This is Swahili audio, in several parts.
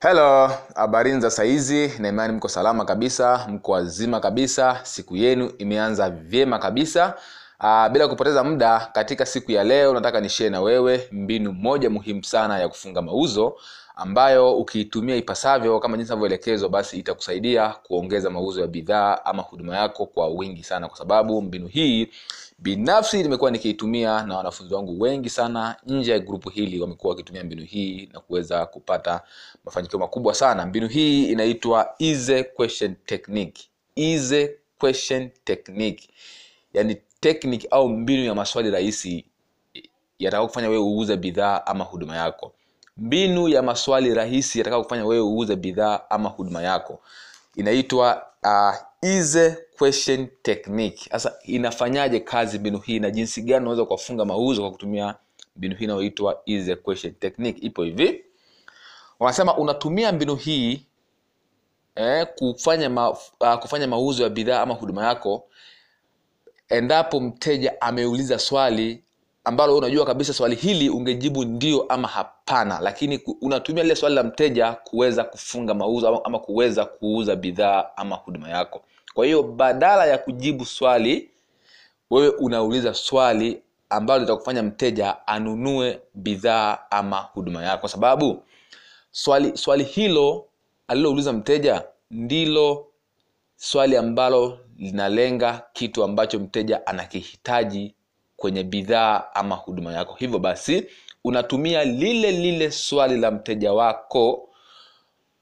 Hello, habarini za saizi na imani mko salama kabisa, mko wazima kabisa, siku yenu imeanza vyema kabisa. Aa, bila kupoteza muda katika siku ya leo nataka nishie na wewe mbinu moja muhimu sana ya kufunga mauzo ambayo ukiitumia ipasavyo kama jinsi navyoelekezwa basi itakusaidia kuongeza mauzo ya bidhaa ama huduma yako kwa wingi sana kwa sababu mbinu hii binafsi nimekuwa nikiitumia na wanafunzi wangu wengi sana. Nje ya grupu hili wamekuwa wakitumia mbinu hii na kuweza kupata mafanikio makubwa sana. Mbinu hii inaitwa easy question technique. Easy question technique. Yani technique au mbinu ya maswali rahisi yatakao kufanya wewe uuze bidhaa ama huduma yako. Mbinu ya maswali rahisi yatakao kufanya wewe uuze bidhaa ama huduma yako. Inaitwa uh, easy question technique. Sasa inafanyaje kazi mbinu hii na jinsi gani unaweza kuwafunga mauzo kwa kutumia mbinu hii inayoitwa ize question technique? Ipo hivi. Wanasema unatumia mbinu hii eh, kufanya, ma, uh, kufanya mauzo ya bidhaa ama huduma yako endapo mteja ameuliza swali ambalo unajua kabisa swali hili ungejibu ndio ama hapana. Lakini unatumia lile swali la mteja kuweza kufunga mauzo ama kuweza kuuza bidhaa ama huduma yako kwa hiyo badala ya kujibu swali wewe unauliza swali ambalo litakufanya mteja anunue bidhaa ama huduma yako. Kwa sababu swali swali hilo alilouliza mteja ndilo swali ambalo linalenga kitu ambacho mteja anakihitaji kwenye bidhaa ama huduma yako. Hivyo basi unatumia lile lile swali la mteja wako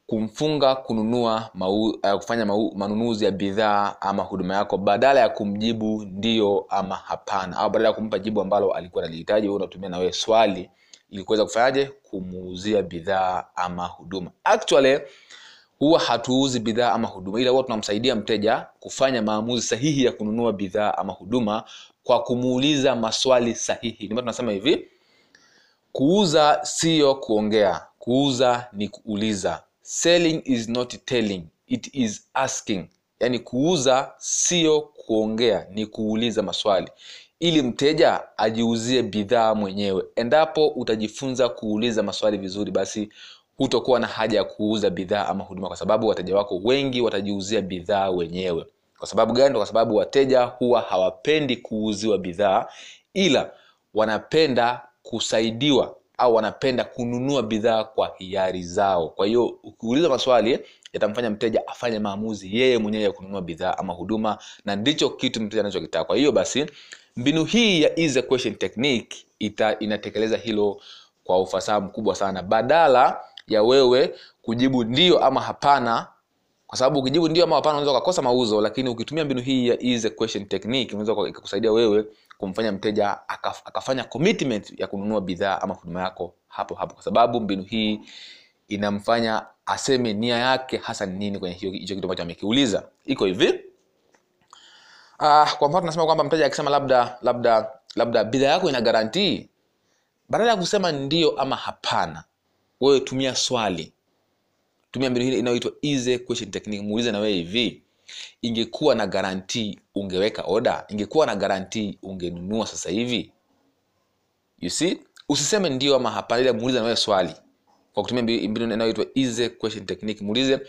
kumfunga kununua mau, uh, kufanya mau, manunuzi ya bidhaa ama huduma yako. Badala ya kumjibu ndio ama hapana. Au badala ya kumpa jibu ambalo alikuwa analihitaji wewe unatumia na wewe swali ili kuweza kufanyaje? Kumuuzia bidhaa ama huduma. Actually huwa hatuuzi bidhaa ama huduma ila huwa tunamsaidia mteja kufanya maamuzi sahihi ya kununua bidhaa ama huduma kwa kumuuliza maswali sahihi. Ndio tunasema hivi kuuza siyo kuongea kuuza ni kuuliza selling is not telling it is asking. Yani kuuza sio kuongea ni kuuliza maswali. Ili mteja ajiuzie bidhaa mwenyewe. Endapo utajifunza kuuliza maswali vizuri basi hutokuwa na haja ya kuuza bidhaa ama huduma kwa sababu wateja wako wengi watajiuzia bidhaa wenyewe. Kwa sababu gani? Kwa sababu wateja huwa hawapendi kuuziwa bidhaa ila wanapenda kusaidiwa au wanapenda kununua bidhaa kwa hiari zao. Kwa hiyo ukiuliza maswali yatamfanya mteja afanye maamuzi yeye mwenyewe ya kununua bidhaa ama huduma na ndicho kitu mteja anachokitaka. Kwa hiyo basi mbinu hii ya easy question technique ita, inatekeleza hilo kwa ufasaha mkubwa sana. Badala ya wewe kujibu ndio ama hapana kwa sababu ukijibu ndio ama hapana unaweza ukakosa mauzo lakini ukitumia mbinu hii ya easy question technique unaweza ikakusaidia wewe kumfanya mteja akaf, akafanya commitment ya kununua bidhaa ama huduma yako hapo hapo. Kwa sababu mbinu hii inamfanya aseme nia yake hasa ni nini kwenye hicho kitu ambacho amekiuliza. Iko hivi. Uh, kwa mfano tunasema kwamba mteja akisema labda labda labda bidhaa yako ina garantii badala ya kusema ndio ama hapana wewe tumia swali tumia mbinu hii inayoitwa easy question technique. Muulize na wewe hivi ingekuwa na garantii ungeweka oda ingekuwa na garantii ungenunua sasa hivi? You see? Usiseme ndio ama hapana ila muulize na wewe swali. Kwa kutumia mbinu inayoitwa easy question technique muulize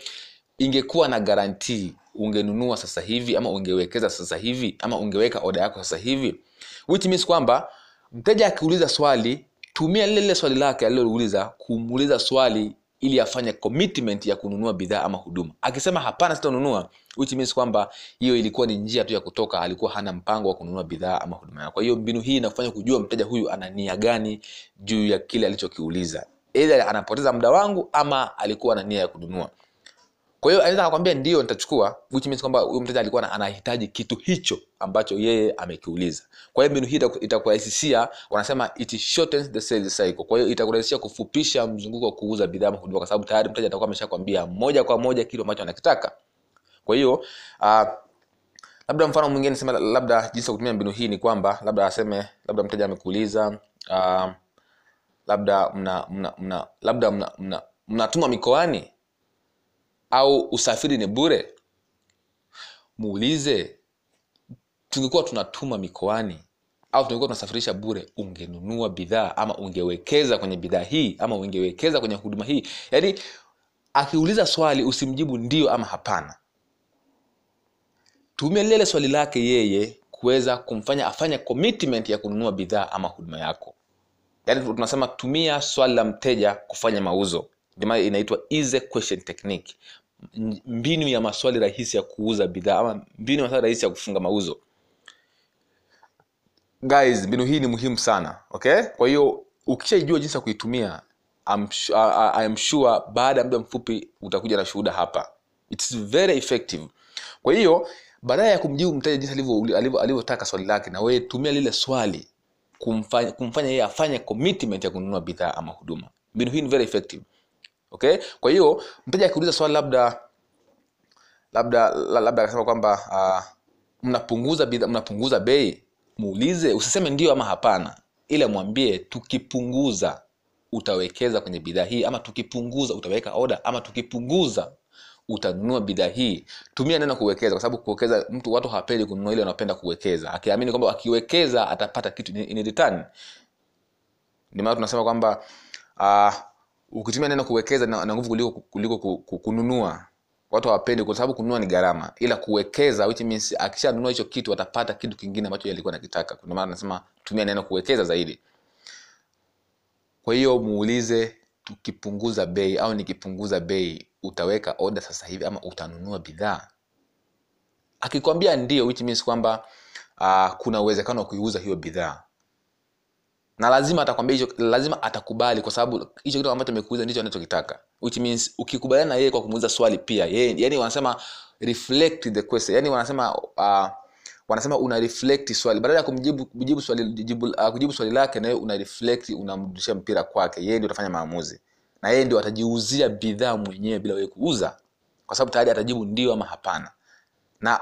ingekuwa na garantii ungenunua sasa hivi ama ungewekeza sasa hivi ama ungeweka oda yako sasa hivi? Which means kwamba mteja akiuliza swali tumia lile lile swali lake alilouliza kumuuliza swali ili afanye commitment ya kununua bidhaa ama huduma. Akisema hapana sitanunua which means kwamba hiyo ilikuwa ni njia tu ya kutoka alikuwa hana mpango wa kununua bidhaa ama huduma yako kwa hiyo mbinu hii inafanya kujua mteja huyu ana nia gani juu ya kile alichokiuliza. Eidha anapoteza muda wangu ama alikuwa na nia ya kununua kwa hiyo anaweza akakwambia ndio nitachukua. Which means kwamba huyo mteja alikuwa anahitaji kitu hicho ambacho yeye amekiuliza. Kwa hiyo mbinu hii itakurahisishia wanasema it shortens the sales cycle. Kwa hiyo itakurahisishia kufupisha mzunguko wa kuuza bidhaa huduma kwa sababu tayari mteja atakuwa ameshakwambia moja kwa moja kile ambacho anakitaka. Kwa hiyo uh, labda mfano mwingine sema labda jinsi ya kutumia mbinu hii ni kwamba labda aseme labda mteja amekuuliza uh, labda mna, mna, mna labda mnatuma mna, mna, mna mikoani au usafiri ni bure? Muulize tungekuwa tunatuma mikoani au tungekuwa tunasafirisha bure ungenunua bidhaa ama ungewekeza kwenye bidhaa hii ama ungewekeza kwenye huduma hii? Yaani akiuliza swali usimjibu ndio ama hapana. Tumia lile swali lake yeye kuweza kumfanya afanye commitment ya kununua bidhaa ama huduma yako. Yaani tunasema tumia swali la mteja kufanya mauzo maana inaitwa easy question technique. Mbinu ya maswali rahisi ya kuuza bidhaa ama mbinu ya maswali rahisi ya kufunga mauzo. Guys mbinu hii ni muhimu sana okay? Kwa hiyo ukishaijua jinsi ya kuitumia I- am sure baada ya muda mfupi utakuja na shuhuda hapa. It's very effective. Kwa hiyo baadaye ya kumjibu mteja jinsi alivyo- alivyo- alivyotaka swali lake na wewe tumia lile swali kumfanya, kumfanya yeye afanye commitment ya kununua bidhaa ama huduma. Mbinu hii ni very effective okay? Kwa hiyo mteja akiuliza swali labda labda labda akasema kwamba uh, mnapunguza bidhaa mnapunguza bei muulize usiseme ndio ama hapana ila mwambie tukipunguza utawekeza kwenye bidhaa hii ama tukipunguza utaweka oda ama tukipunguza utanunua bidhaa hii. Tumia neno kuwekeza kwa sababu kuwekeza mtu watu hawapendi kununua ile wanapenda kuwekeza. Akiamini kwamba akiwekeza atapata kitu in return. Ndio maana tunasema kwamba uh, ukitumia neno kuwekeza na, nguvu kuliko, kuliko ku- ku- kununua watu hawapendi kwa sababu kununua ni gharama. Ila kuwekeza which means akishanunua hicho kitu atapata kitu kingine ambacho alikuwa nakitaka ndio maana nasema tumia neno kuwekeza zaidi. Kwa hiyo muulize tukipunguza bei au nikipunguza bei utaweka oda sasa hivi ama utanunua bidhaa? Akikwambia ndio which means kwamba uh, kuna uwezekano wa kuiuza hiyo bidhaa na lazima atakwambia hicho lazima atakubali kwa sababu hicho kitu ambacho amekuuliza ndicho anachokitaka. Which means ukikubaliana na yeye kwa kumuuliza swali pia yeye yani wanasema reflect the question. Yani wanasema uh, wanasema una reflect swali. Badala ya kumjibu kujibu swali jibu, uh, kujibu swali lake na yeye una reflect unamrudishia mpira kwake. Yeye ndio atafanya maamuzi. Na yeye ndio atajiuzia bidhaa mwenyewe bila wewe kuuza. Kwa sababu tayari atajibu ndio ama hapana. Na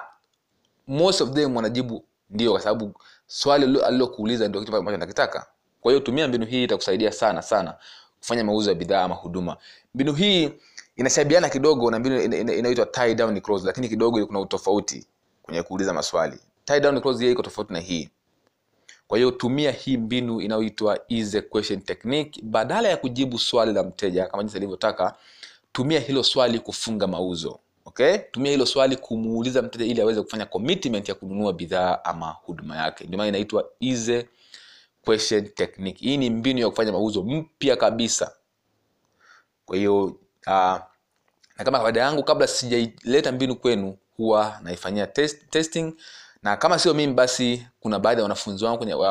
most of them wanajibu ndio kwa sababu swali alilokuuliza ndio kitu ambacho nakitaka kwa hiyo tumia mbinu hii itakusaidia sana sana kufanya mauzo ya bidhaa ama huduma. Mbinu hii inashabiana kidogo na mbinu ina- ina- inayoitwa tie down close lakini kidogo kuna utofauti kwenye kuuliza maswali. Tie down close iko tofauti na hii. Kwa hiyo tumia hii mbinu inayoitwa easy question technique. Badala ya kujibu swali la mteja kama jinsi alivyotaka tumia hilo swali kufunga mauzo okay? Tumia hilo swali kumuuliza mteja ili aweze kufanya commitment ya kununua bidhaa ama huduma yake. Ndio maana inaitwa easy question technique. Hii ni mbinu ya kufanya mauzo mpya kabisa. Kwa hiyo uh, na kama kawaida yangu kabla sijaileta mbinu kwenu huwa naifanyia test, testing. Na kama sio mimi basi kuna baadhi ya wanafunzi wangu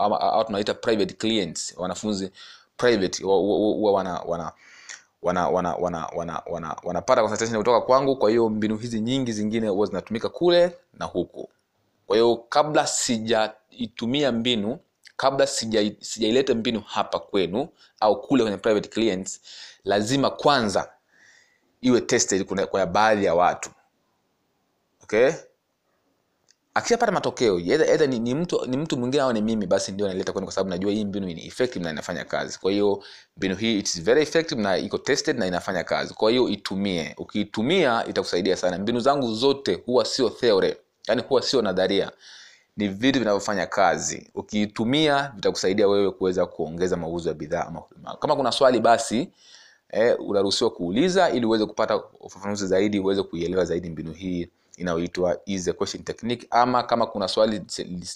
au tunaita private clients wanafunzi private huwa wana, wana wana wana, wana, wana, wana consultation kutoka kwangu. Kwa hiyo mbinu hizi nyingi zingine huwa zinatumika kule na huku kwa hiyo kabla sijaitumia mbinu kabla sijaileta sija- mbinu hapa kwenu au kule kwenye private clients lazima kwanza iwe tested kwa baadhi ya watu. Okay? Akishapata matokeo either ni, ni mtu ni mtu mwingine au ni mimi basi ndio naileta kwenu kwa sababu najua hii mbinu ni effective na inafanya kazi. Kwa hiyo mbinu hii it's very effective na iko tested na inafanya kazi. Kwa hiyo itumie. Ukiitumia itakusaidia sana. Mbinu zangu zote huwa sio theory. Yani huwa sio nadharia ni vitu vinavyofanya kazi. Ukiitumia vitakusaidia wewe kuweza kuongeza mauzo ya bidhaa ama huduma. Kama kuna swali basi eh, unaruhusiwa kuuliza ili uweze kupata ufafanuzi zaidi uweze kuielewa zaidi mbinu hii inayoitwa question technique. Ama kama kuna swali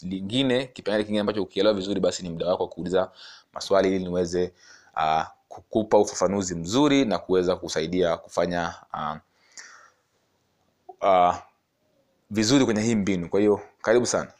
lingine kipengele kingine ambacho ukielewa vizuri basi ni muda wako wa kuuliza maswali ili niweze uh, kukupa ufafanuzi mzuri na kuweza kusaidia kufanya uh, uh, vizuri kwenye hii mbinu. Kwa hiyo karibu sana